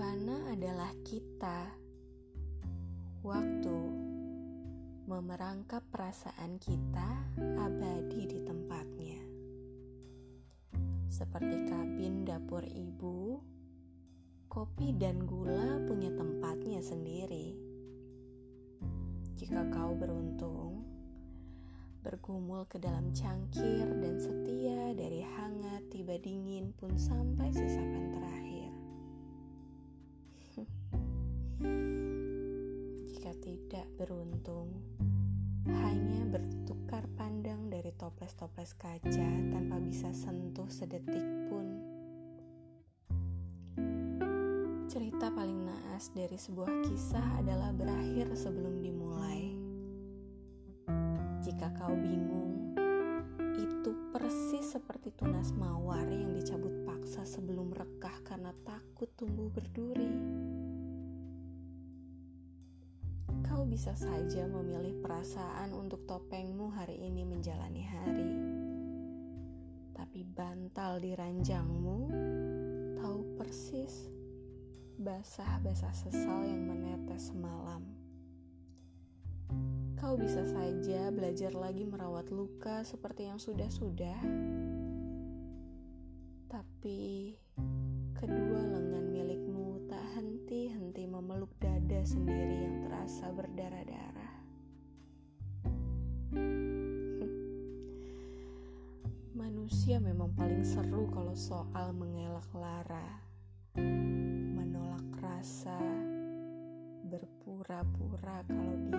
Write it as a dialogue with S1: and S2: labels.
S1: adalah kita. Waktu memerangkap perasaan kita abadi di tempatnya. Seperti kabin dapur ibu, kopi dan gula punya tempatnya sendiri. Jika kau beruntung, bergumul ke dalam cangkir dan setia dari hangat tiba dingin pun sampai sesapan terakhir. Bertukar pandang dari toples-toples kaca tanpa bisa sentuh sedetik pun. Cerita paling naas dari sebuah kisah adalah berakhir sebelum dimulai. Jika kau bingung, itu persis seperti tunas mawar yang dicabut paksa sebelum rekah karena takut tumbuh berduri. Bisa saja memilih perasaan untuk topengmu hari ini menjalani hari. Tapi bantal di ranjangmu tahu persis basah-basah sesal yang menetes semalam. Kau bisa saja belajar lagi merawat luka seperti yang sudah-sudah. Tapi Manusia memang paling seru kalau soal mengelak lara, menolak rasa, berpura-pura kalau dia.